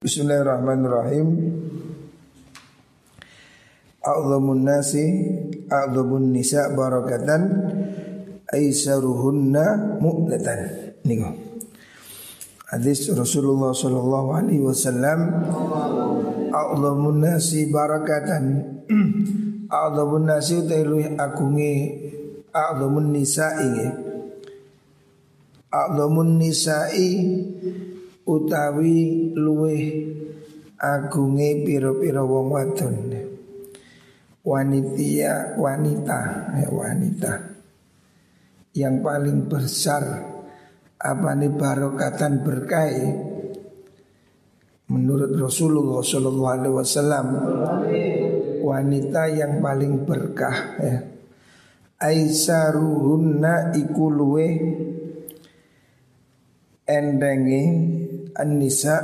Bismillahirrahmanirrahim. A'dhamun nasi a'dhamun nisa barakatan aisaruhunna mu'latan. Niku. Hadis Rasulullah sallallahu alaihi wasallam A'dhamun nasi barakatan A'dhamun nasi utawi agunge A'dhamun nisa'i A'dhamun nisa'i utawi luweh agunge pira-pira wong wadon. Wanitia wanita ya wanita. Yang paling besar apa nih barokatan berkah menurut Rasulullah Shallallahu Alaihi Wasallam wanita yang paling berkah ya. Aisaruhunna ikuluwe endengi an-nisa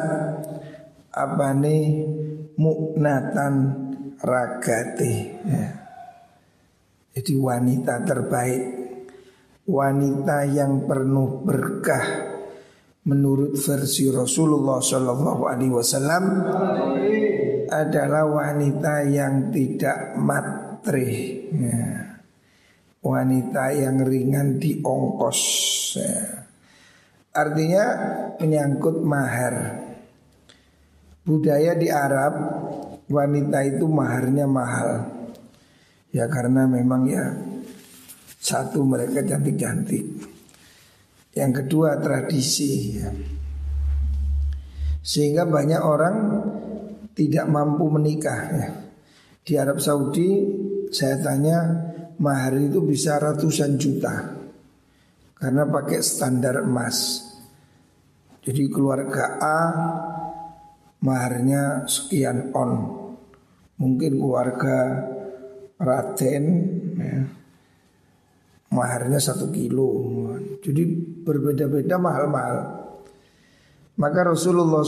apane muknatan ragati ya. Jadi wanita terbaik Wanita yang penuh berkah Menurut versi Rasulullah Shallallahu Alaihi Wasallam adalah wanita yang tidak matre, ya. wanita yang ringan di ongkos. Ya. Artinya menyangkut mahar. Budaya di Arab wanita itu maharnya mahal. Ya karena memang ya satu mereka cantik-cantik. Yang kedua tradisi ya. Sehingga banyak orang tidak mampu menikah ya. Di Arab Saudi saya tanya mahar itu bisa ratusan juta karena pakai standar emas. Jadi keluarga A maharnya sekian on. Mungkin keluarga Raden ya, maharnya satu kilo. Jadi berbeda-beda mahal-mahal. Maka Rasulullah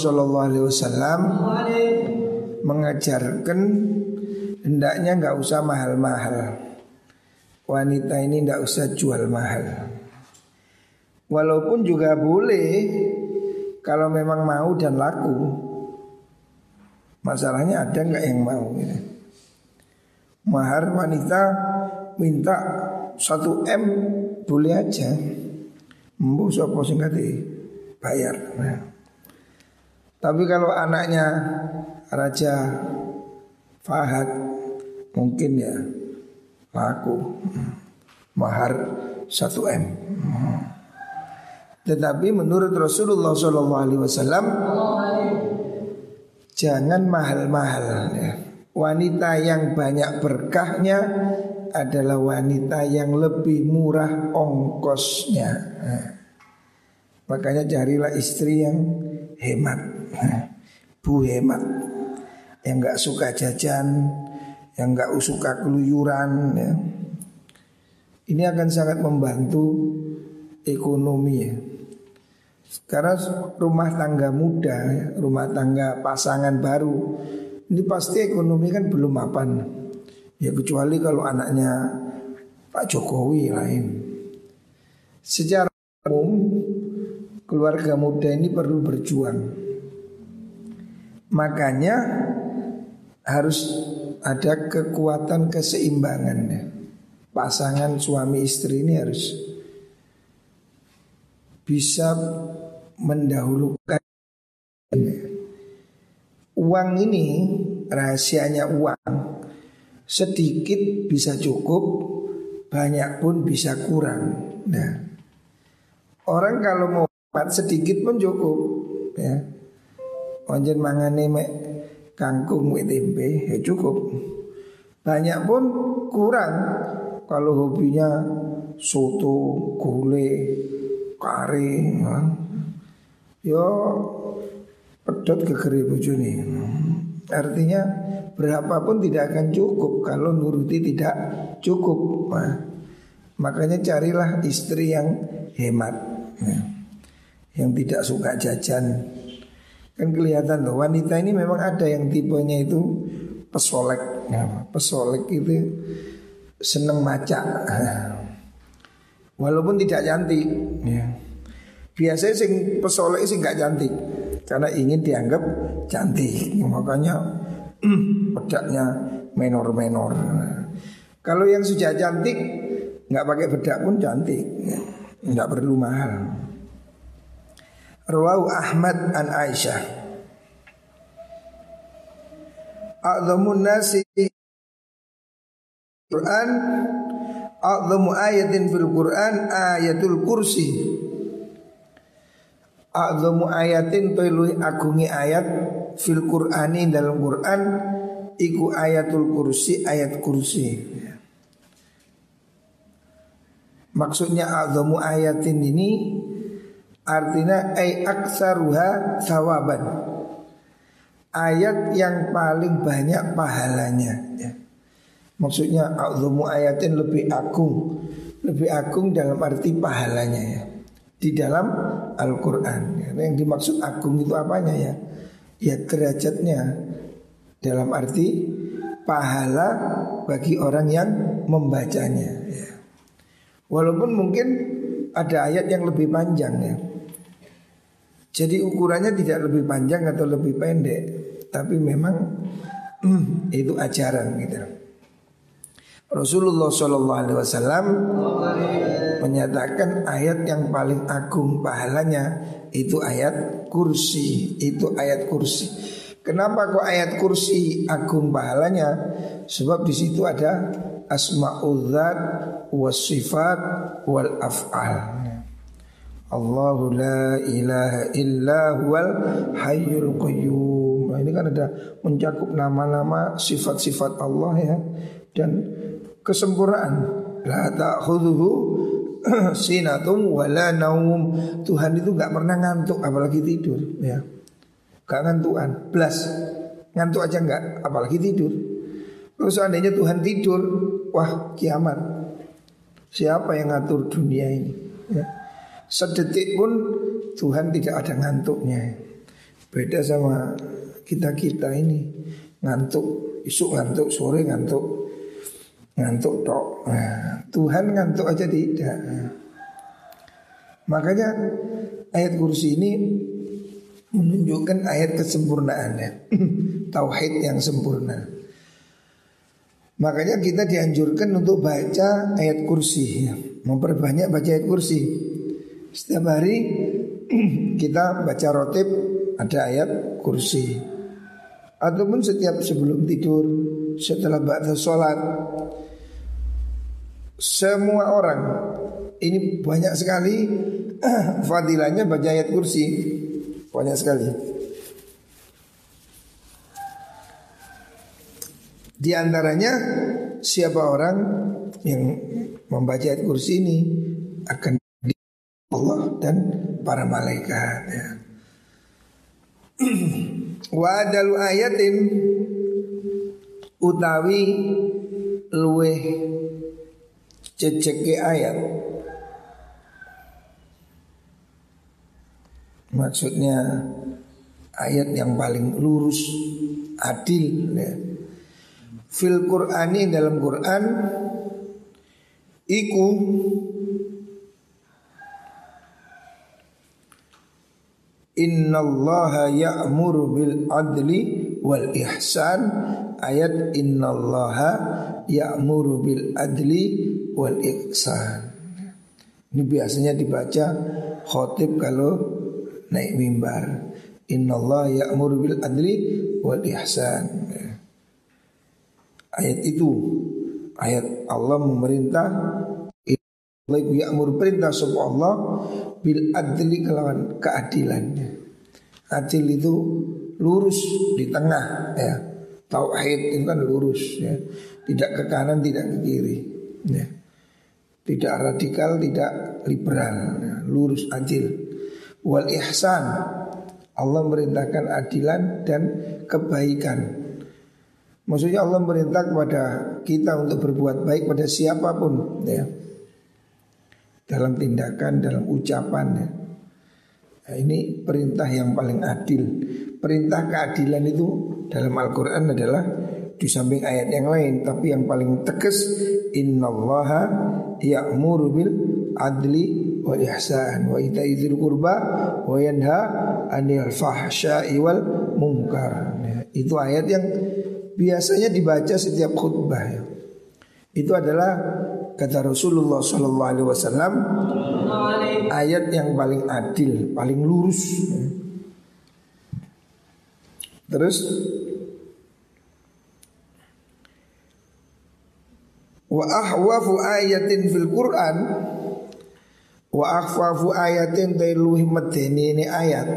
Wasallam mengajarkan hendaknya nggak usah mahal-mahal. Wanita ini nggak usah jual mahal. Walaupun juga boleh kalau memang mau dan laku. Masalahnya ada nggak yang mau gitu. Mahar wanita minta satu M boleh aja. Mbu sapa sing bayar. Nah. Tapi kalau anaknya Raja Fahad mungkin ya laku mahar satu M. Tetapi menurut Rasulullah SAW jangan mahal-mahal. Ya. Wanita yang banyak berkahnya adalah wanita yang lebih murah ongkosnya. Nah. Makanya carilah istri yang hemat, nah. bu hemat, yang nggak suka jajan, yang nggak suka keluyuran. Ya. Ini akan sangat membantu ekonomi ya. Karena rumah tangga muda, rumah tangga pasangan baru, ini pasti ekonomi kan belum mapan. Ya kecuali kalau anaknya Pak Jokowi lain. Secara umum keluarga muda ini perlu berjuang. Makanya harus ada kekuatan keseimbangan. Pasangan suami istri ini harus bisa mendahulukan. Uang ini rahasianya uang. Sedikit bisa cukup banyak pun bisa kurang. Nah orang kalau mau dapat sedikit pun cukup ya. Onjen mangane mek kangkung mek tempe ya cukup. Banyak pun kurang. Kalau hobinya soto gulai kari ya. Yo pedot kegeri bojone. Artinya berapapun tidak akan cukup kalau nuruti tidak cukup. Nah, makanya carilah istri yang hemat, ya. yang tidak suka jajan. Kan kelihatan loh wanita ini memang ada yang tipenya itu pesolek. Nah, pesolek itu seneng maca. Walaupun tidak cantik ya. Biasanya sing pesolek sing gak cantik karena ingin dianggap cantik. Makanya bedaknya menor-menor. Kalau yang sudah cantik nggak pakai bedak pun cantik, nggak perlu mahal. Rawahu Ahmad an Aisyah. A'zamun nasi Quran A'zamu ayatin fil Quran ayatul kursi. A'zamu ayatin toilu agungi ayat fil Qur'ani dalam Quran iku ayatul kursi ayat kursi. Maksudnya a'zamu ayatin ini artinya ay aksaruha sawaban ayat yang paling banyak pahalanya ya. Maksudnya a'zamu ayatin lebih agung. Lebih agung dalam arti pahalanya ya. Di dalam Al-Quran. Yang dimaksud agung itu apanya ya? Ya derajatnya. Dalam arti pahala bagi orang yang membacanya ya. Walaupun mungkin ada ayat yang lebih panjang ya. Jadi ukurannya tidak lebih panjang atau lebih pendek. Tapi memang itu ajaran gitu Rasulullah Shallallahu Alaihi Wasallam menyatakan ayat yang paling agung pahalanya itu ayat kursi, itu ayat kursi. Kenapa kok ayat kursi agung pahalanya? Sebab di situ ada asma'udzat wasifat wal af'al. Allahu la ilaha illa huwal hayyul qayyum. Nah, ini kan ada mencakup nama-nama sifat-sifat Allah ya dan kesempurnaan. La ta'khudhuhu sinatum wala naum. Tuhan itu nggak pernah ngantuk apalagi tidur ya. Gak ngantukan, belas. Ngantuk aja nggak apalagi tidur. Kalau seandainya Tuhan tidur, wah kiamat. Siapa yang ngatur dunia ini? Ya. Sedetik pun Tuhan tidak ada ngantuknya. Beda sama kita-kita ini ngantuk, isuk ngantuk, sore ngantuk, ngantuk tok. Nah, Tuhan ngantuk aja tidak. Makanya ayat kursi ini menunjukkan ayat kesempurnaannya, tauhid yang sempurna. Makanya kita dianjurkan untuk baca ayat kursi, memperbanyak baca ayat kursi. Setiap hari kita baca rotib ada ayat kursi. Ataupun setiap sebelum tidur, setelah baca sholat semua orang ini banyak sekali fadilahnya baca ayat kursi banyak sekali. Di antaranya siapa orang yang membaca ayat kursi ini akan di Allah dan para malaikat ya. Wa adalu ayatin utawi luweh ceceke ayat Maksudnya ayat yang paling lurus adil ya. Fil Qur'ani dalam Quran Iku Innallaha ya'muru bil adli wal ihsan Ayat Innallaha ya'muru bil adli wal ihsan. Ini biasanya dibaca khotib kalau naik mimbar. Innallaha ya'muru bil adli wal ihsan. Ayat itu Ayat Allah memerintah Allah ya'mur perintah sebab Allah Bil adli kelawan keadilannya Adil itu lurus di tengah ya. Tauhid itu kan lurus ya. Tidak ke kanan, tidak ke kiri ya. Tidak radikal, tidak liberal ya. Lurus adil Wal ihsan Allah merintahkan adilan dan kebaikan Maksudnya Allah merintah kepada kita untuk berbuat baik pada siapa pun ya. Dalam tindakan, dalam ucapan ya. Nah, ini perintah yang paling adil. Perintah keadilan itu dalam Al-Quran adalah di samping ayat yang lain, tapi yang paling tegas innallaha ya'muru bil adli wa ihsan wa itaizil qurba wa yanha anil fahsya'i wal munkar. Ya, itu ayat yang biasanya dibaca setiap khutbah ya. Itu adalah kata Rasulullah Shallallahu Alaihi Wasallam ayat yang paling adil, paling lurus. Terus wa ahwafu ayatin fil Quran. Wa ahwafu ayatin tailuhi medeni ini ayat.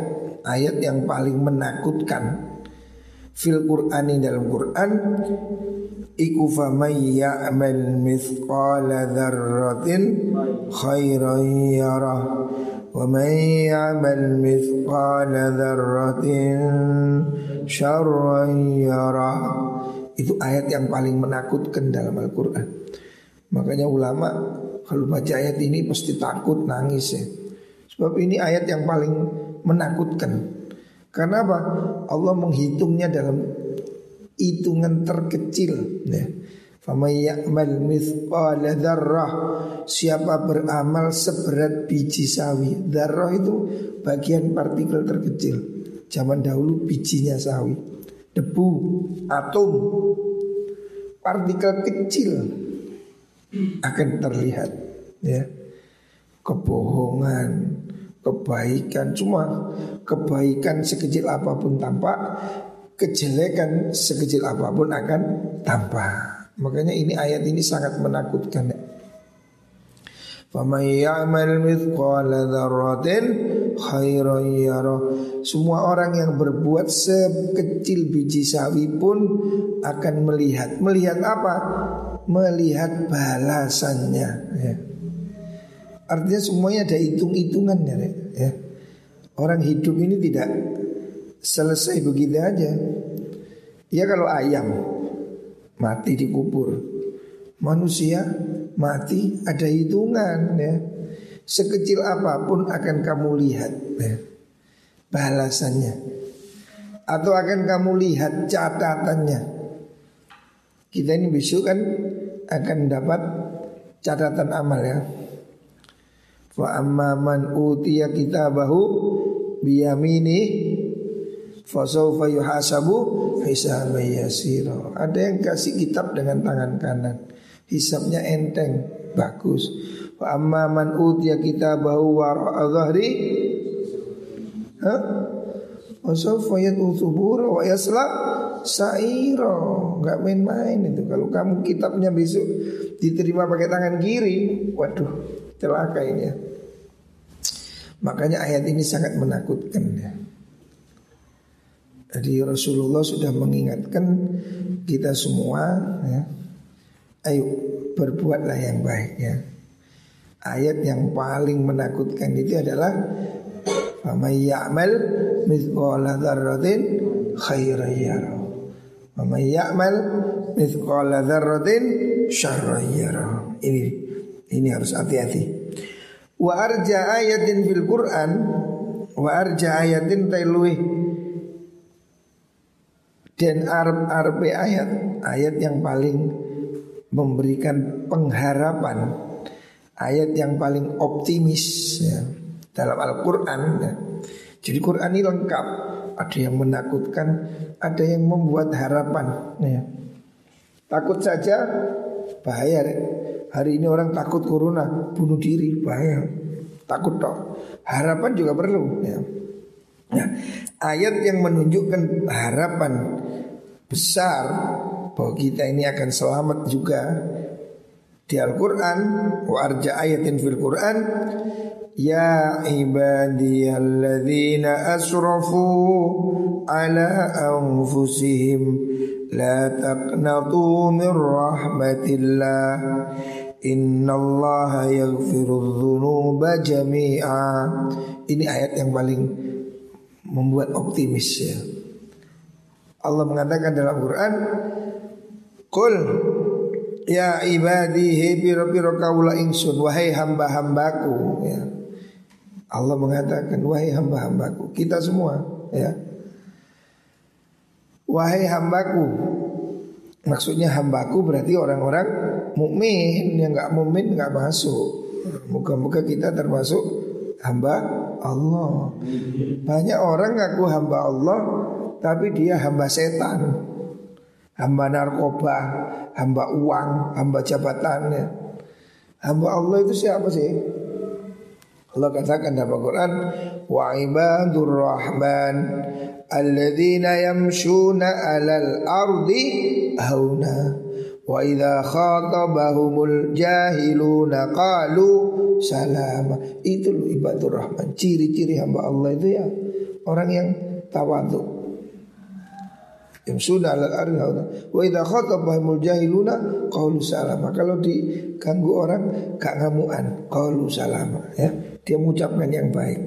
Ayat yang paling menakutkan. Fil Qur'ani dalam Quran. Iku famay ya'mal mithqala dzarratin khairan yarah. Wa may ya'mal mithqala dzarratin syarran yarah itu ayat yang paling menakutkan dalam Al-Qur'an. Makanya ulama kalau baca ayat ini pasti takut nangis ya. Sebab ini ayat yang paling menakutkan. Karena apa? Allah menghitungnya dalam hitungan terkecil ya. Famayyamal mithqala dzarrah. Siapa beramal seberat biji sawi. Dzarrah itu bagian partikel terkecil. Zaman dahulu bijinya sawi Debu, atom Partikel kecil. Akan terlihat ya. Kebohongan kebaikan cuma kebaikan sekecil apa pun tampak kejelekan sekecil apa pun akan tampak. Makanya ini ayat ini sangat menakutkan Semua orang yang berbuat sekecil biji sawi pun akan melihat Melihat apa? Melihat balasannya ya. Artinya semuanya ada hitung-hitungannya ya. Orang hidup ini tidak selesai begitu aja. Ya kalau ayam mati dikubur, manusia mati ada hitungan ya. Sekecil apa pun akan kamu lihat ya. balasannya. Atau akan kamu lihat catatannya. Kita ini besok kan akan dapat catatan amal ya. Wa amma man utiya kitabahu biyamini fasawfa yuhasabu hisaban yasira. Ada yang kasih kitab dengan tangan kanan. Hisabnya enteng, bagus. Wa amma man utiya kitabahu wara'a dhahri ha? Wasawfa yad'u thubura wa yasla sa'ira. Enggak main-main itu. Kalau kamu kitabnya besok diterima pakai tangan kiri, waduh celaka ini ya. Makanya ayat ini sangat menakutkan ya. Jadi Rasulullah sudah mengingatkan kita semua ya. Ayo berbuatlah yang baik ya. Ayat yang paling menakutkan itu adalah Famay ya'mal mithqala dzarratin khairan yara. Famay ya'mal mithqala dzarratin syarran yara. Ini ini harus hati-hati. Wa arja ayatin fil Quran wa arja ayatin tailui dan arab arab ayat ayat yang paling memberikan pengharapan ayat yang paling optimis ya, dalam Al-Qur'an ya. Jadi Quran ini lengkap ada yang menakutkan ada yang membuat harapan ya. Takut saja bahaya Hari ini orang takut corona, bunuh diri, bahaya. Takut toh. Harapan juga perlu ya. Nah, ayat yang menunjukkan harapan besar bahwa kita ini akan selamat juga di Al-Quran wa arja ayatin fil Quran ya ibadiyalladzina asrafu ala anfusihim la taqnatu min rahmatillah Innallaha yaghfiru dzunuba jami'a. Ini ayat yang paling membuat optimis ya. Allah mengatakan dalam Quran, "Qul ya ibadi he piro-piro kaula ingsun wahai hamba-hambaku ya." Allah mengatakan wahai hamba-hambaku, kita semua ya. Wahai hambaku, Maksudnya hambaku berarti orang-orang mukmin yang nggak mukmin nggak masuk. Moga-moga kita termasuk hamba Allah. Banyak orang ngaku hamba Allah tapi dia hamba setan. Hamba narkoba, hamba uang, hamba jabatannya. Hamba Allah itu siapa sih? Allah katakan dalam Al-Quran Wa ibadur rahman Alladzina yamshuna alal ardi hauna Wa idha khatabahumul jahiluna qalu salama Itu ibadur rahman Ciri-ciri hamba Allah itu ya Orang yang tawadu Yamsuna alal ardi hauna Wa idha khatabahumul jahiluna qalu salama Kalau diganggu orang gak ngamuan Qalu salama ya dia mengucapkan yang baik.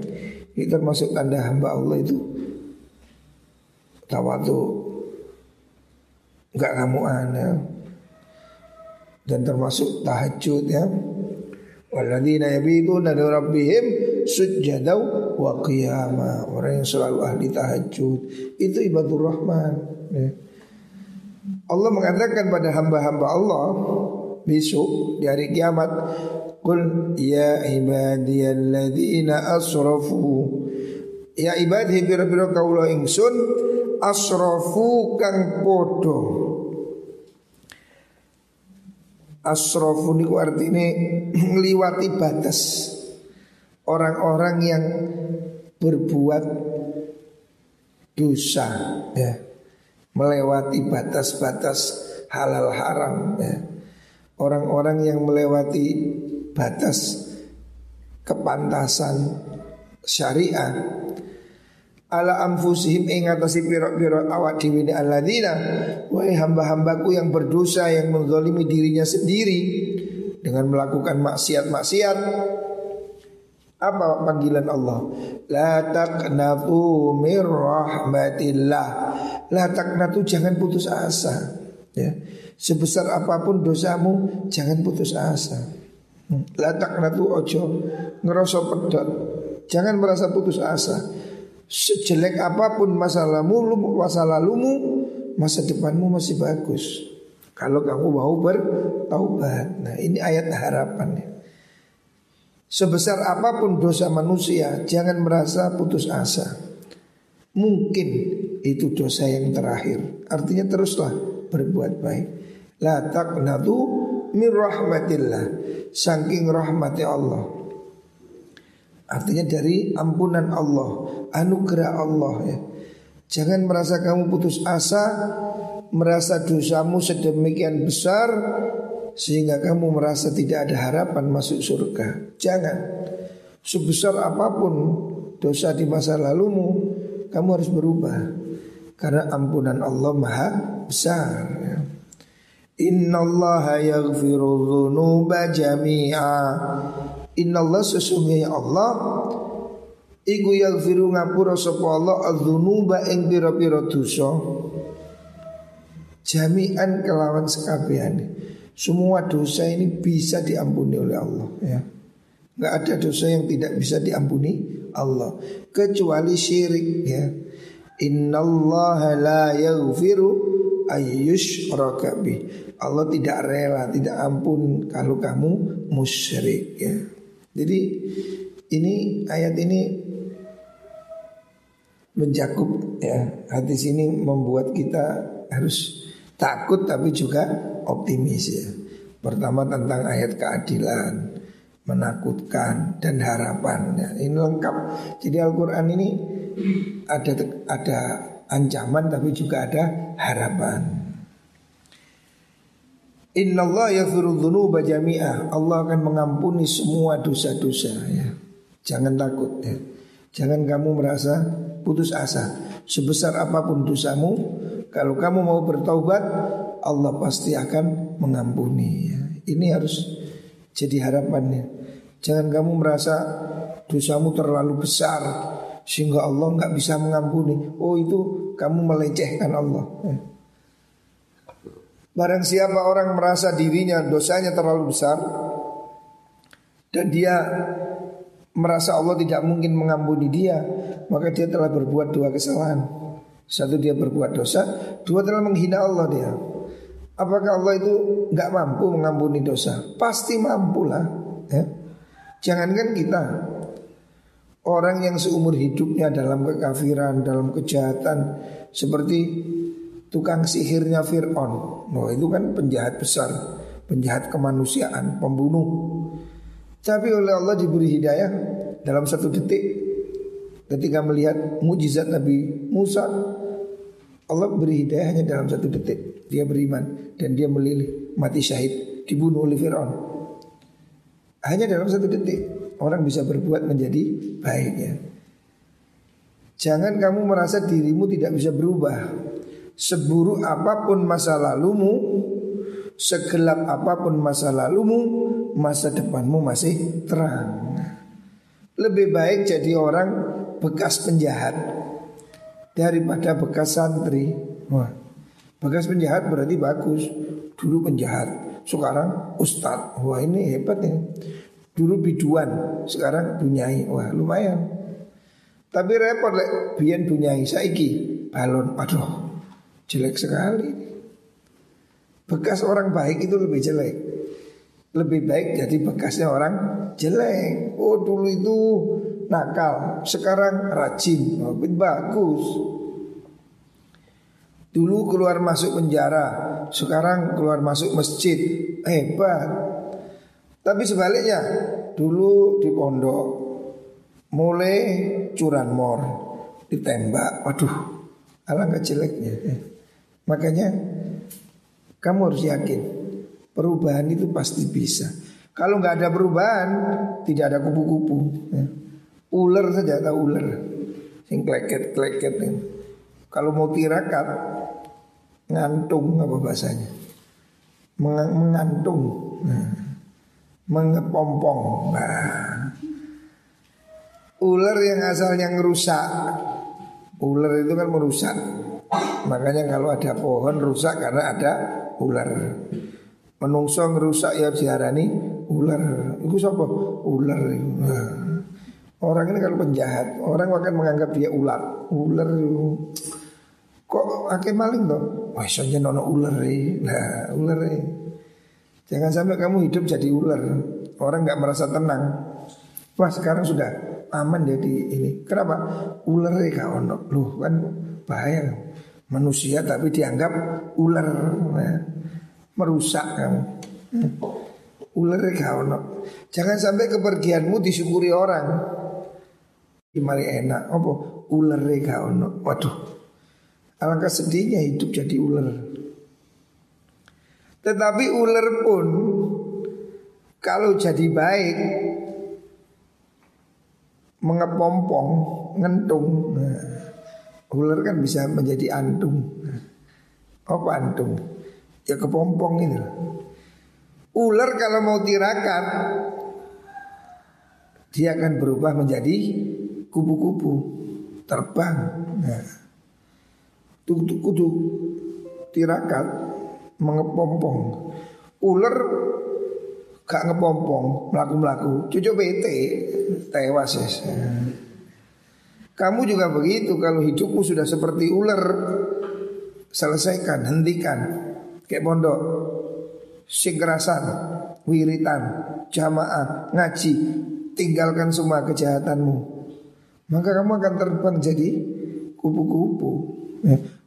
Ini termasuk tanda hamba Allah itu tawadu enggak kamuan ya. Dan termasuk tahajud ya. Walladzina yabiduna li rabbihim sujjadaw wa qiyama. Orang yang selalu ahli tahajud itu ibadur rahman. Allah mengatakan pada hamba-hamba Allah besok di hari kiamat Qul ya ibadiyalladzina asrafu. Ya ibadi bira-bira kaula ingsun asrafu kang podo Asrafu niku artine ngliwati batas. Orang-orang yang berbuat dosa. Ya melewati batas-batas halal haram ya. Orang-orang yang melewati batas kepantasan syariah ala anfusihim ing atasi pira-pira awak dhewe alladzina wahai hamba-hambaku yang berdosa yang menzalimi dirinya sendiri dengan melakukan maksiat-maksiat apa panggilan Allah la taqnatu mir rahmatillah la taqnatu jangan putus asa ya sebesar apa pun dosamu jangan putus asa Latak natu ojo ngerasa pedot. Jangan merasa putus asa. Sejelek apa pun masa lalumu, masa lalumu, masa depanmu masih bagus. Kalau kamu mau bertaubat. Nah, ini ayat harapan. Sebesar apa pun dosa manusia, jangan merasa putus asa. Mungkin itu dosa yang terakhir. Artinya teruslah berbuat baik. La taqnatu min rahmatillah saking rahmati Allah. Artinya dari ampunan Allah, anugerah Allah ya. Jangan merasa kamu putus asa, merasa dosamu sedemikian besar sehingga kamu merasa tidak ada harapan masuk surga. Jangan. Sebesar apa pun dosa di masa lalumu, kamu harus berubah. Karena ampunan Allah maha besar. Ya. Inna Allah yaghfiru dhunuba jami'a Inna Allah sesungguhnya Allah Iku yaghfiru ngapura sapa Allah adzunuba ing pira-pira dosa jami'an kelawan sekabian Semua dosa ini bisa diampuni oleh Allah ya. Gak ada dosa yang tidak bisa diampuni Allah kecuali syirik ya. Inna Allah la yaghfiru ayyush rakabi. Allah tidak rela, tidak ampun kalau kamu musyrik ya. Jadi ini ayat ini mencakup ya. Hadis ini membuat kita harus takut tapi juga optimis ya. Pertama tentang ayat keadilan, menakutkan dan harapan. Ya. Ini lengkap. Jadi Al-Qur'an ini ada ada ancaman tapi juga ada harapan. Inna Allah yaghfiru jami'ah. Allah akan mengampuni semua dosa-dosa ya. Jangan takut ya. Jangan kamu merasa putus asa. Sebesar apa pun dosamu, kalau kamu mau bertaubat, Allah pasti akan mengampuni ya. Ini harus jadi harapannya. Jangan kamu merasa dosamu terlalu besar sehingga Allah nggak bisa mengampuni. Oh itu kamu melecehkan Allah. Ya. Barang siapa orang merasa dirinya dosanya terlalu besar dan dia merasa Allah tidak mungkin mengampuni dia, maka dia telah berbuat dua kesalahan. Satu dia berbuat dosa, dua telah menghina Allah dia. Apakah Allah itu nggak mampu mengampuni dosa? Pasti mampu lah. Ya. Jangankan kita, Orang yang seumur hidupnya dalam kekafiran, dalam kejahatan seperti tukang sihirnya Fir'aun. Nah itu kan penjahat besar, penjahat kemanusiaan, pembunuh. Tapi oleh Allah diberi hidayah dalam satu detik ketika melihat mujizat Nabi Musa Allah beri hidayah hanya dalam satu detik Dia beriman dan dia melilih Mati syahid Dibunuh oleh Fir'aun. Hanya dalam satu detik Orang bisa berbuat menjadi baik ya. Jangan kamu merasa dirimu tidak bisa berubah. Seburuk apa pun masa lalumu Segelap apa pun masa lalumu Masa depanmu masih terang. Lebih baik jadi orang bekas penjahat daripada bekas santri. Wah, bekas penjahat berarti bagus. Dulu penjahat, sekarang ustad. Wah ini hebat nih. Dulu biduan, sekarang bunyai. Wah lumayan. Tapi repot lek biyen bunyai saiki balon. Aduh, jelek sekali. Bekas orang baik itu lebih jelek. Lebih baik jadi bekasnya orang jelek. Oh dulu itu nakal, sekarang rajin, oh, bagus. Dulu keluar masuk penjara, sekarang keluar masuk masjid, hebat. Tapi sebaliknya, dulu di pondok, mulai curanmor, ditembak, waduh, alangkah jeleknya. Makanya kamu harus yakin, perubahan itu pasti bisa. Kalau nggak ada perubahan, tidak ada kupu-kupu. Ya. Ular saja tahu ular. Sing kleket kleket. Kalau mau tirakat ngantung apa bahasanya? Meng mengantung. Nah. Mengepompong. Nah. Ular yang asalnya ngerusak. Ular itu kan merusak. Makanya kalau ada pohon rusak karena ada ular. Menungso ngerusak ya diarani ular. Itu siapa? Ular. Nah. Orang ini kalau penjahat, orang akan menganggap dia ular. Ular kok akeh maling toh? Wah, soalnya nono ular Nah, ular Jangan sampai kamu hidup jadi ular. Orang nggak merasa tenang. Wah, sekarang sudah aman dia di ini. Kenapa? Ular kau ono. Loh, kan bahaya. Manusia tapi dianggap ular. Nah, merusak kamu. Ular kau ono. Jangan sampai kepergianmu disyukuri orang. Mari enak apa ular reka ono. Waduh. Alangkah sedihnya hidup jadi ular. Tetapi ular pun kalau jadi baik mengepompong, ngentung. Nah, ular kan bisa menjadi antung. Apa antung? Ya kepompong ini. Ular kalau mau tirakat dia akan berubah menjadi kupu-kupu terbang. Nah, kudu kudu tirakat mengepompong. Ular gak ngepompong, melaku-melaku. Cucu PT tewas ya. Kamu juga begitu kalau hidupmu sudah seperti ular selesaikan, hentikan. Kayak pondok, segerasan, wiritan, jamaah, ngaji, tinggalkan semua kejahatanmu. Maka kamu akan terbang jadi kupu-kupu.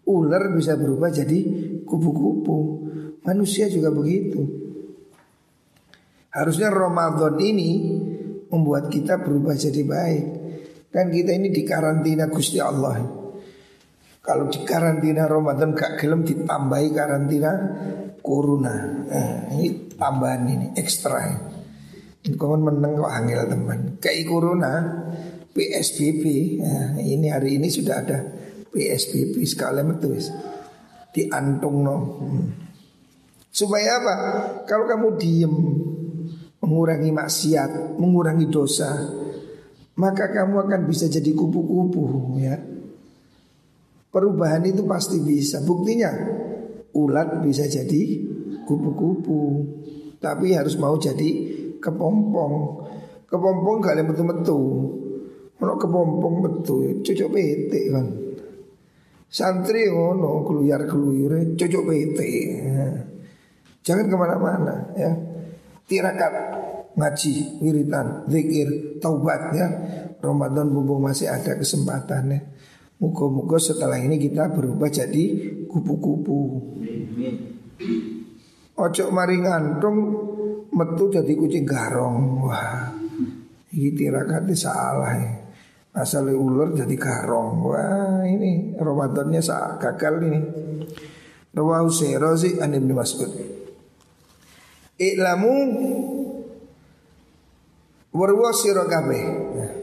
Ular bisa berubah jadi kupu-kupu. Manusia juga begitu. Harusnya Ramadan ini membuat kita berubah jadi baik. Kan kita ini di karantina Gusti Allah. Kalau di karantina Ramadan gak gelem ditambahi karantina Corona. Nah, ini tambahan ini ekstra. Kau menang kok angel teman. Kayak Corona PSBB nah, ini hari ini sudah ada PSBB sekalian itu diantung no. Hmm. Supaya apa? Kalau kamu diem mengurangi maksiat, mengurangi dosa, maka kamu akan bisa jadi kupu-kupu ya. Perubahan itu pasti bisa. Buktinya ulat bisa jadi kupu-kupu. Tapi harus mau jadi kepompong. Kepompong gak ada betul-betul. Ono kepompong betul, cocok PT kan. Santri ngono keluyar keluyure cocok PT. Jangan ke mana-mana ya. Tirakat ngaji, wiritan, zikir, taubat ya. Ramadan bumbung masih ada kesempatannya. Muka-muka setelah ini kita berubah jadi kupu-kupu. Ojo mari ngantung metu jadi kucing garong. Wah, ini tirakatnya salah ya. Asal ular jadi garong. Wah, ini Ramadannya saat gagal ini. Rawahu Sayrazi an Ibnu Mas'ud. Iklamu warwa sira. Nah,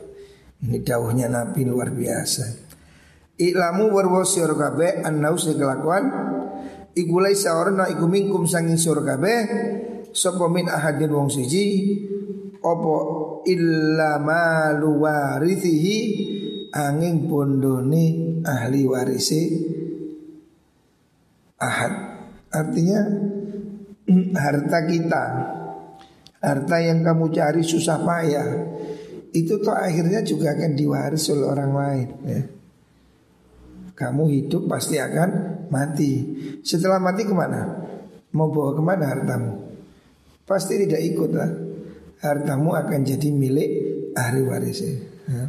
ini dawuhnya Nabi luar biasa. Iklamu warwa sira kabeh annau kelakuan iku laisa orna iku minkum sanging sira kabeh min ahadin wong siji apa illa malu warithihi angin bondone ahli warise ahad artinya harta kita harta yang kamu cari susah payah itu toh akhirnya juga akan diwaris oleh orang lain ya. Kamu hidup pasti akan mati Setelah mati ke mana? Mau bawa ke mana hartamu? Pasti tidak ikut lah Hartamu akan jadi milik ahli warisnya ya.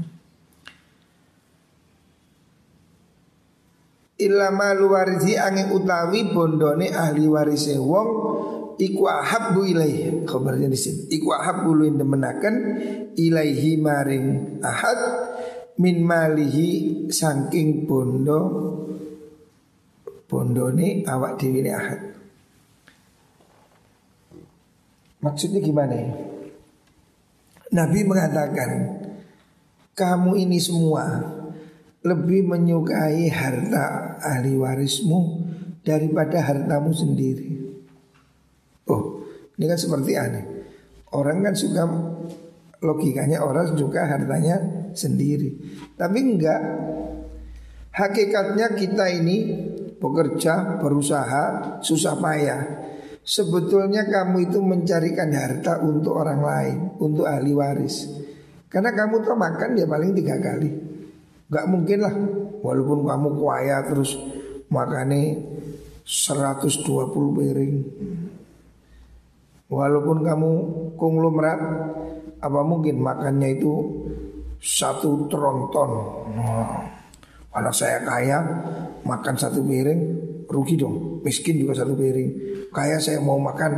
Ilama luwarisi angin utawi bondone ahli warise. Wong iku ahabbu ilaih. Kabarnya di sini. Iku ahabbu luin demenaken ilaihi maring ahad min malihi saking bondo bondone awak dhewe ahad. Maksudnya gimana ya Nabi mengatakan kamu ini semua lebih menyukai harta ahli warismu daripada hartamu sendiri. Oh, ini kan seperti aneh. Orang kan suka logikanya orang suka hartanya sendiri. Tapi enggak. Hakikatnya kita ini bekerja, berusaha, susah payah. Sebetulnya kamu itu mencarikan harta untuk orang lain, untuk ahli waris. Karena kamu tuh makan ya paling tiga kali. Gak mungkin lah Walaupun kamu kaya terus Makannya 120 piring Walaupun kamu konglomerat Apa mungkin makannya itu Satu tronton Kalau saya kaya Makan satu piring Rugi dong. Miskin juga satu piring. Kaya saya mau makan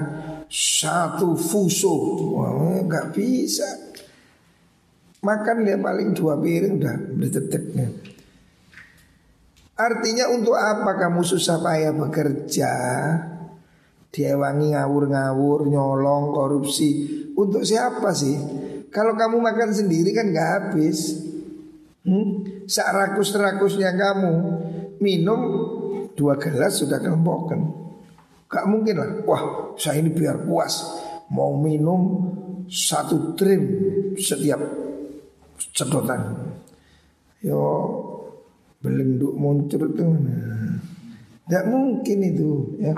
Satu fuso. Wah, Gak bisa. Makan dia paling dua piring udah berteteknya. Artinya untuk apa kamu susah payah bekerja? Diewangi ngawur-ngawur, nyolong, korupsi. Untuk siapa sih? Kalau kamu makan sendiri kan gak habis. Hmm? Rakus-rakusnya kamu Minum dua gelas sudah kelempokan Gak mungkin lah Wah saya ini biar puas Mau minum satu trim setiap sedotan. Yo belenduk muncul itu. Tidak mungkin itu ya.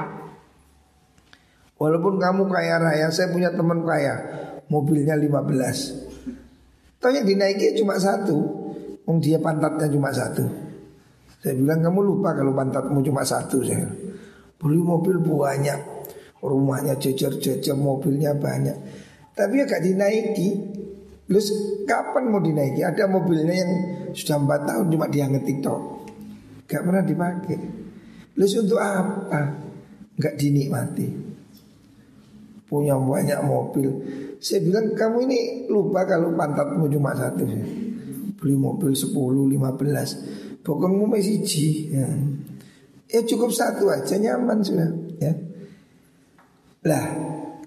Walaupun kamu kaya raya, saya punya teman kaya, mobilnya 15. Tanya dinaiki cuma satu, Wong dia pantatnya cuma satu. Saya bilang kamu lupa kalau pantatmu cuma satu saya. Beli mobil banyak, rumahnya jejer-jejer, mobilnya banyak. Tapi ya gak dinaiki. Terus kapan mau dinaiki? Ada mobilnya yang sudah 4 tahun cuma dia ngetik tok. Gak pernah dipakai. Terus untuk apa? Gak dinikmati. Punya banyak mobil. Saya bilang kamu ini lupa kalau pantatmu cuma satu. Beli mobil 10, 15. Pokoknya masih ji. Ya. ya cukup satu aja nyaman sudah. Ya. Lah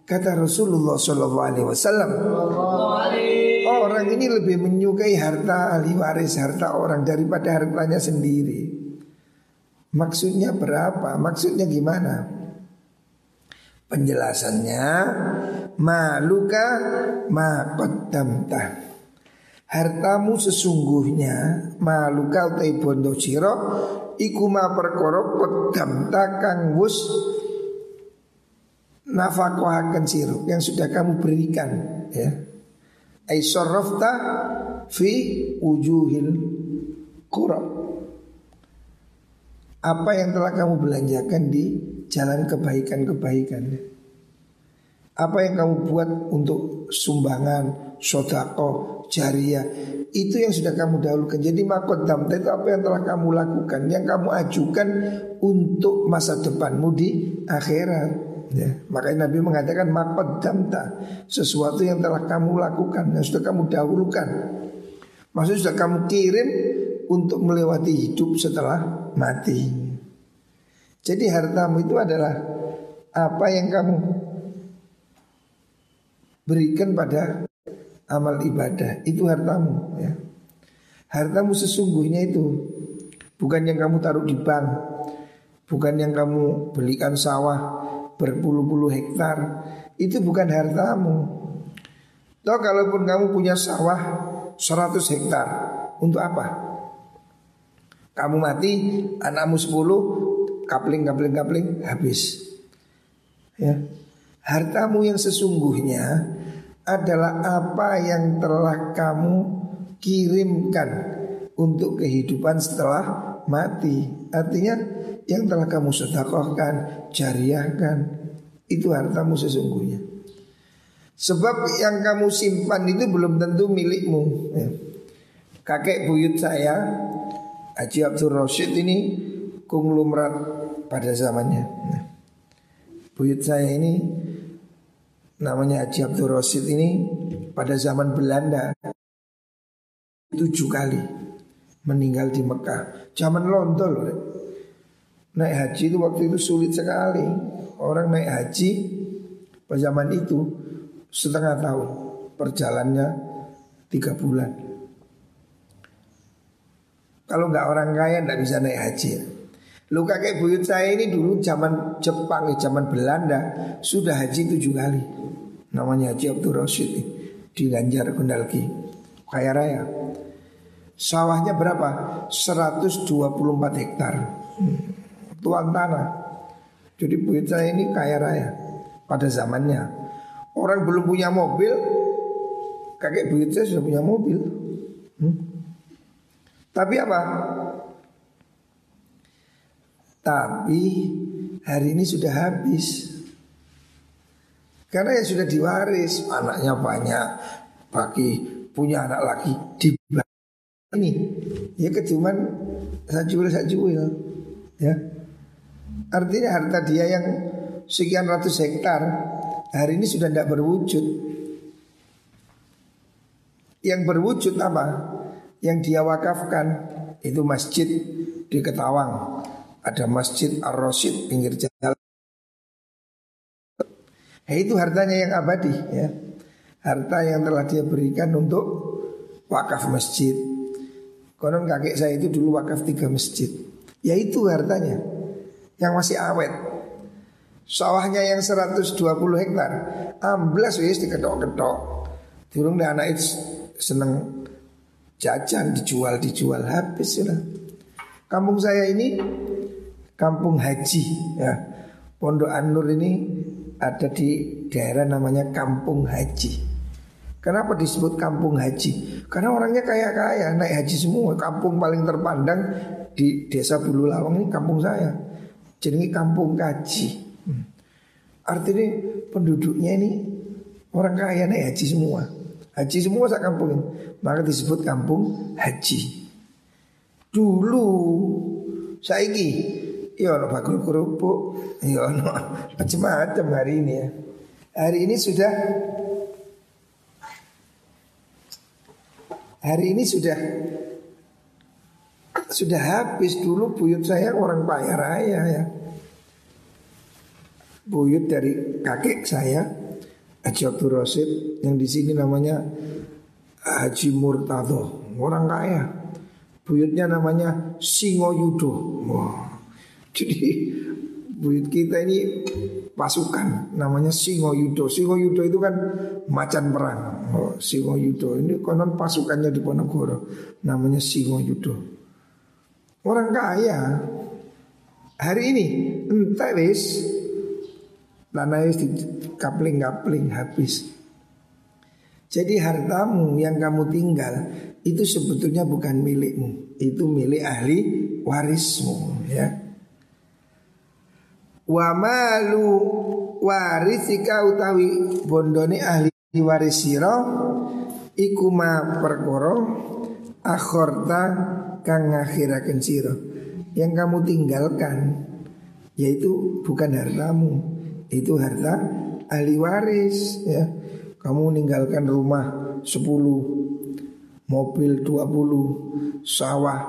kata Rasulullah Shallallahu Alaihi orang ini lebih menyukai harta ahli waris, harta orang daripada hartanya sendiri. Maksudnya berapa? Maksudnya gimana? Penjelasannya maluka ma. Hartamu sesungguhnya maluka utai bondo sira iku ma perkara qaddamta kang wus nafkahaken sira yang sudah kamu berikan ya. Ay sarrafta fi wujuhil qura. Apa yang telah kamu belanjakan di jalan kebaikan-kebaikan? Apa yang kamu buat untuk sumbangan, sodako, jariah itu yang sudah kamu dahulukan. Jadi makodam itu apa yang telah kamu lakukan, yang kamu ajukan untuk masa depanmu di akhirat. Ya, makanya Nabi mengatakan makodamta sesuatu yang telah kamu lakukan, yang sudah kamu dahulukan. Maksudnya sudah kamu kirim untuk melewati hidup setelah mati. Jadi hartamu itu adalah apa yang kamu berikan pada amal ibadah itu hartamu ya. Hartamu sesungguhnya itu bukan yang kamu taruh di bank, bukan yang kamu belikan sawah berpuluh-puluh hektar, itu bukan hartamu. Toh kalaupun kamu punya sawah 100 hektar, untuk apa? Kamu mati, anakmu 10, kapling, kapling, kapling, habis. Ya. Hartamu yang sesungguhnya adalah apa yang telah kamu kirimkan untuk kehidupan setelah mati. Artinya yang telah kamu sedekahkan, jariahkan, itu hartamu sesungguhnya. Sebab yang kamu simpan itu belum tentu milikmu. Ya. Kakek buyut saya, Haji Abdul Rashid ini konglomerat pada zamannya. Nah, buyut saya ini namanya Haji Abdul Rosid ini pada zaman Belanda tujuh kali meninggal di Mekah. Zaman lontol naik haji itu waktu itu sulit sekali. Orang naik haji pada zaman itu setengah tahun perjalannya tiga bulan. Kalau nggak orang kaya nggak bisa naik haji. Lu kakek buyut saya ini dulu zaman Jepang, zaman Belanda sudah haji tujuh kali. Namanya Haji Abdul Rashid di Ganjar Kendalki Kaya raya Sawahnya berapa? 124 hektar hmm. Tuan tanah Jadi buyut saya ini kaya raya Pada zamannya Orang belum punya mobil Kakek buyut saya sudah punya mobil hmm. Tapi apa? Tapi hari ini sudah habis karena yang sudah diwaris, anaknya banyak, bagi punya anak lagi di ini. Ya kecuman sajuil sajuil. Ya. Artinya harta dia yang sekian ratus hektar hari ini sudah tidak berwujud. Yang berwujud apa? Yang dia wakafkan itu masjid di Ketawang. Ada masjid Ar-Rasyid pinggir jalan. Nah, itu hartanya yang abadi ya. Harta yang telah dia berikan untuk wakaf masjid. Konon kakek saya itu dulu wakaf tiga masjid. Ya itu hartanya yang masih awet. Sawahnya yang 120 hektar, amblas wis diketok-ketok. Turun deh anak itu seneng jajan dijual dijual habis sudah. Kampung saya ini kampung haji ya. Pondok An-Nur ini ada di daerah namanya Kampung Haji. Kenapa disebut Kampung Haji? Karena orangnya kaya-kaya, naik haji semua. Kampung paling terpandang di desa Bulu Lawang ini kampung saya. Jadi Kampung Haji. Hmm. Artinya penduduknya ini orang kaya naik haji semua. Haji semua saya kampungin. Maka disebut Kampung Haji. Dulu saiki Ya ono bakul kerupuk, ya ono macam-macam hari ini ya. Hari ini sudah Hari ini sudah sudah habis dulu buyut saya orang kaya raya ya. Buyut dari kakek saya Haji Abdul Rasid yang di sini namanya Haji Murtado, orang kaya. Buyutnya namanya Singo Yudo. Wah. Jadi buyut kita ini pasukan namanya Singo Yudo. Singo Yudo itu kan macan perang. Oh, Singo Yudo ini konon pasukannya di Ponorogo namanya Singo Yudo. Orang kaya hari ini entah wis wis di kapling-kapling habis. Jadi hartamu yang kamu tinggal itu sebetulnya bukan milikmu, itu milik ahli warismu ya wa malu warisika utawi bondone ahli waris sira iku ma akhorta kang ngakhiraken sira. Yang kamu tinggalkan yaitu bukan hartamu itu harta ahli waris ya. Kamu meninggalkan rumah 10 mobil 20 sawah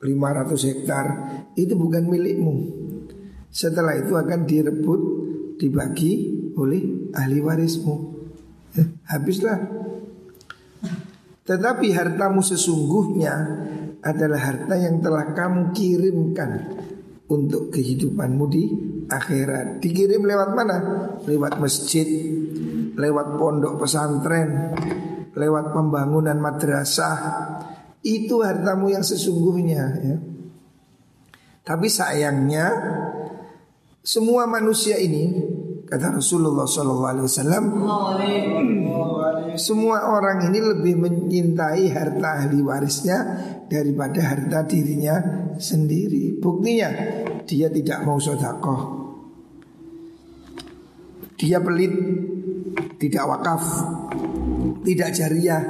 500 hektar itu bukan milikmu setelah itu akan direbut dibagi oleh ahli warismu ya, habislah tetapi hartamu sesungguhnya adalah harta yang telah kamu kirimkan untuk kehidupanmu di akhirat. Dikirim lewat mana? Lewat masjid, lewat pondok pesantren, lewat pembangunan madrasah. Itu hartamu yang sesungguhnya ya. Tapi sayangnya semua manusia ini kata Rasulullah SAW semua orang ini lebih mencintai harta ahli warisnya daripada harta dirinya sendiri. Buktinya dia tidak mau sodakoh. Dia pelit, tidak wakaf, tidak jariah.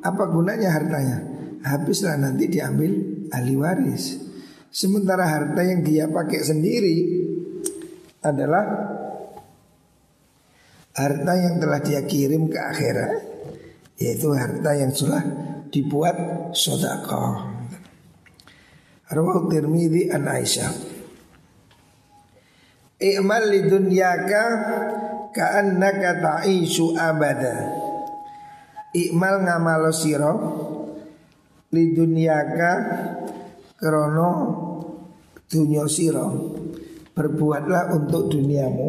Apa gunanya hartanya? Habislah nanti diambil ahli waris. Sementara harta yang dia pakai sendiri adalah harta yang telah dia kirim ke akhirat yaitu harta yang sudah dibuat sodako. Rawal Tirmidzi an Aisyah. I'mal li dunyaka ka'annaka ta'ishu abada. I'mal ngamalo siro li dunyaka krono dunyo siro. Berbuatlah untuk duniamu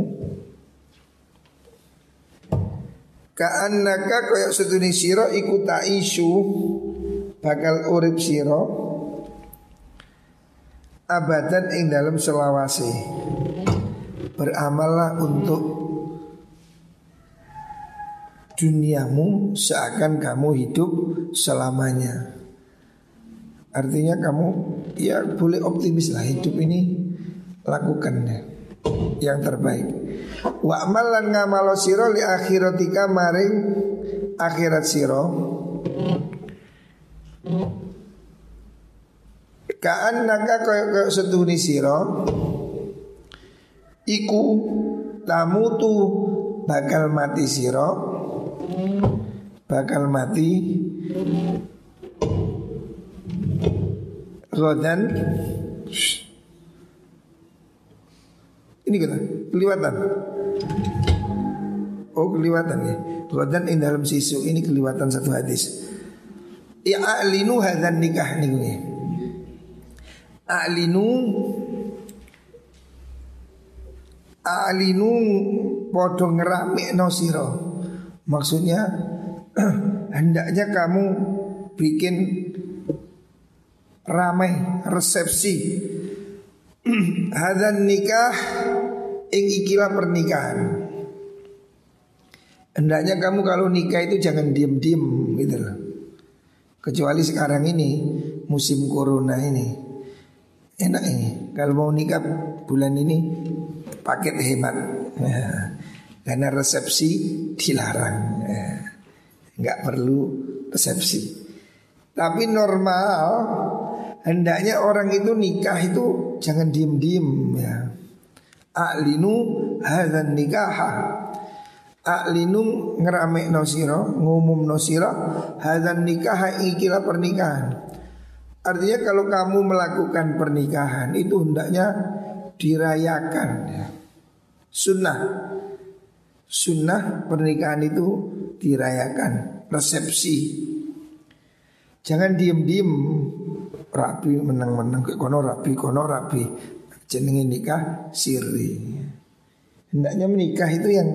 Ka'annaka koyok setuni siro iku isu bakal urip siro abadan ing dalam selawase. Beramallah untuk duniamu seakan kamu hidup selamanya. Artinya kamu ya boleh optimis lah hidup ini lakukan yang terbaik. Wa amal lan ngamalo siro li akhiratika maring akhirat siro Kaan naga kaya kaya seduhni siro Iku tamutu bakal mati siro Bakal mati Godan Ini kita keliwatan. Oh keliwatan ya. Godan in dalam sisu ini keliwatan satu hadis. Ya a'linu hadan nikah nih gue. A'linu A'linu podo ngerame no siro Maksudnya Hendaknya kamu bikin ramai resepsi Hadan nikah ing ikilah pernikahan. Hendaknya kamu kalau nikah itu jangan diem-diem gitu loh. Kecuali sekarang ini musim corona ini. Enak ini. Kalau mau nikah bulan ini paket hemat. Ya. Karena resepsi dilarang. Ya. Nggak perlu resepsi. Tapi normal hendaknya orang itu nikah itu jangan diem-diem ya. A'linu hadzan nikaha A'linu ngerame nosiro Ngumum nosiro Hadzan nikaha ikilah pernikahan. Artinya kalau kamu melakukan pernikahan Itu hendaknya dirayakan ya. Sunnah. Sunnah pernikahan itu dirayakan. Resepsi. Jangan diem-diem Rapi menang-menang Kono rapi, kono rapi jenenge nikah siri. Hendaknya menikah itu yang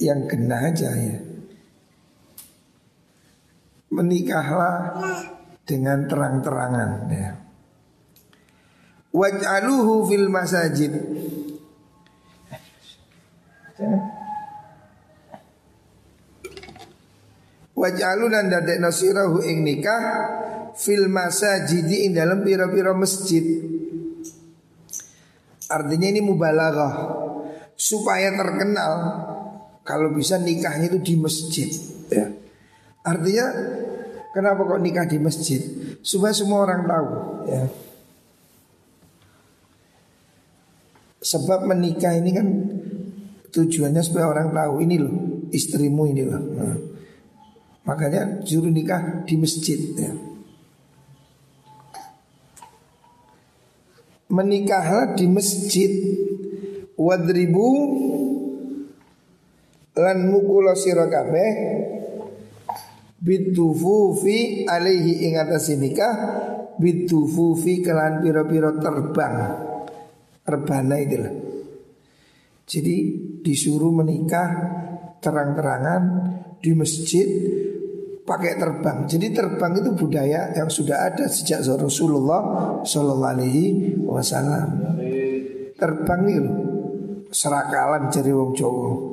yang kena aja ya. Menikahlah dengan terang-terangan ya. Waj'aluhu fil masajid. Waj'alu dan dadek nasirahu ing nikah fil masajid ing dalam pira-pira masjid. Artinya ini mubalaghah supaya terkenal kalau bisa nikahnya itu di masjid. ya. Artinya kenapa kok nikah di masjid? Supaya semua orang tahu ya. Sebab menikah ini kan tujuannya supaya orang tahu ini loh istrimu ini loh. Nah, makanya juru nikah di masjid ya. Menikahlah di masjid wadribu lan mukula sira kabeh bitufufi alaihi ing nikah bitufufi kelan pira-pira terbang rebana itu lah. Jadi disuruh menikah terang-terangan di masjid pakai terbang. Jadi terbang itu budaya yang sudah ada sejak Rasulullah Shallallahu Alaihi Wasallam. Terbang itu serakalan jadi wong Jawa.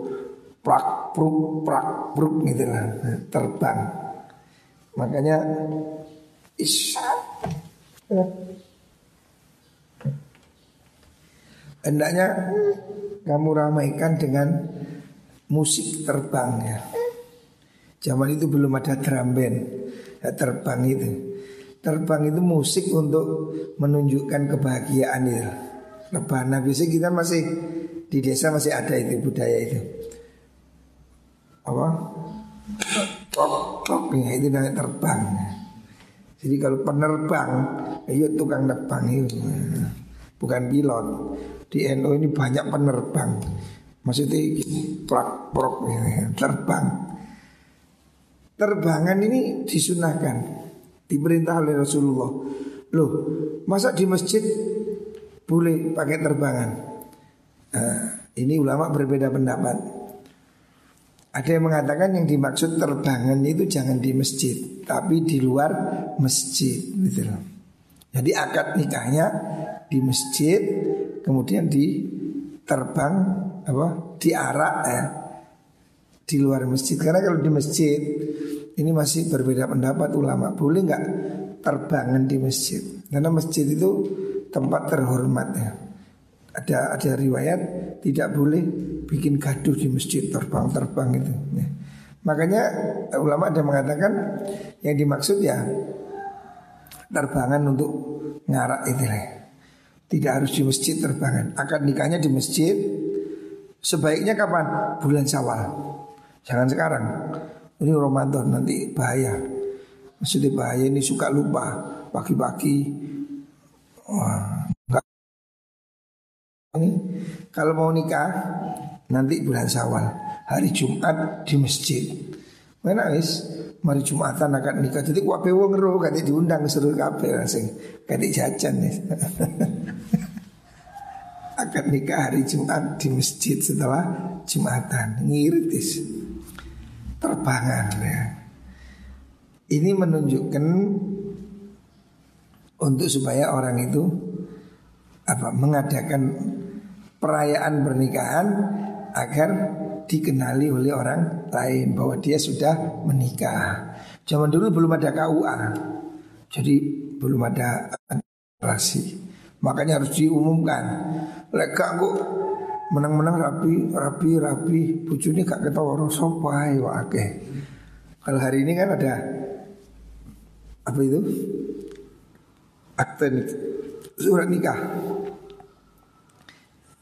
Prak pruk prak pruk gitu lah terbang. Makanya isya Hendaknya kamu ramaikan dengan musik terbang ya. Zaman itu belum ada drum band ya, terbang itu. Terbang itu musik untuk menunjukkan kebahagiaan itu. Rebana biasanya kita masih di desa masih ada itu budaya itu. Apa? Tok tok ya itu namanya terbang. Jadi kalau penerbang, ayo tukang terbang itu bukan pilot. Di NU ini banyak penerbang. Maksudnya prak prok ya, terbang. Terbangan ini disunahkan, diperintah oleh Rasulullah. Loh, masa di masjid boleh pakai terbangan? Nah, ini ulama berbeda pendapat. Ada yang mengatakan yang dimaksud terbangan itu jangan di masjid, tapi di luar masjid, gitu. Jadi akad nikahnya di masjid, kemudian di terbang apa diarak ya di luar masjid. Karena kalau di masjid ini masih berbeda pendapat ulama boleh nggak terbangan di masjid? Karena masjid itu tempat terhormat ya. Ada ada riwayat tidak boleh bikin gaduh di masjid terbang-terbang itu. Ya. Makanya ulama ada mengatakan yang dimaksud ya terbangan untuk ngarak itu lah. Tidak harus di masjid terbangan. Akan nikahnya di masjid. Sebaiknya kapan? Bulan Syawal. Jangan sekarang. Ini Ramadan nanti bahaya. Maksudnya bahaya ini suka lupa pagi-pagi. Ini kalau mau nikah nanti bulan Syawal, hari Jumat di masjid. Mana guys? Mari Jumatan akan nikah. Jadi kuape wong ro kate diundang seluruh kabeh langsung. Kate jajan nih. akan nikah hari Jumat di masjid setelah Jumatan. Ngiritis. Terbangan ya. Ini menunjukkan untuk supaya orang itu apa mengadakan perayaan pernikahan agar dikenali oleh orang lain bahwa dia sudah menikah. Zaman dulu belum ada KUA, jadi belum ada relasi. Makanya harus diumumkan. Lega kok menang-menang rapi, rapi, rapi. Bujuni gak ketawa sopai oke. Kalau hari ini kan ada apa itu? Akte surat nikah.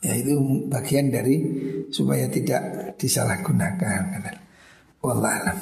Ya itu bagian dari supaya tidak disalahgunakan. Wallahualam.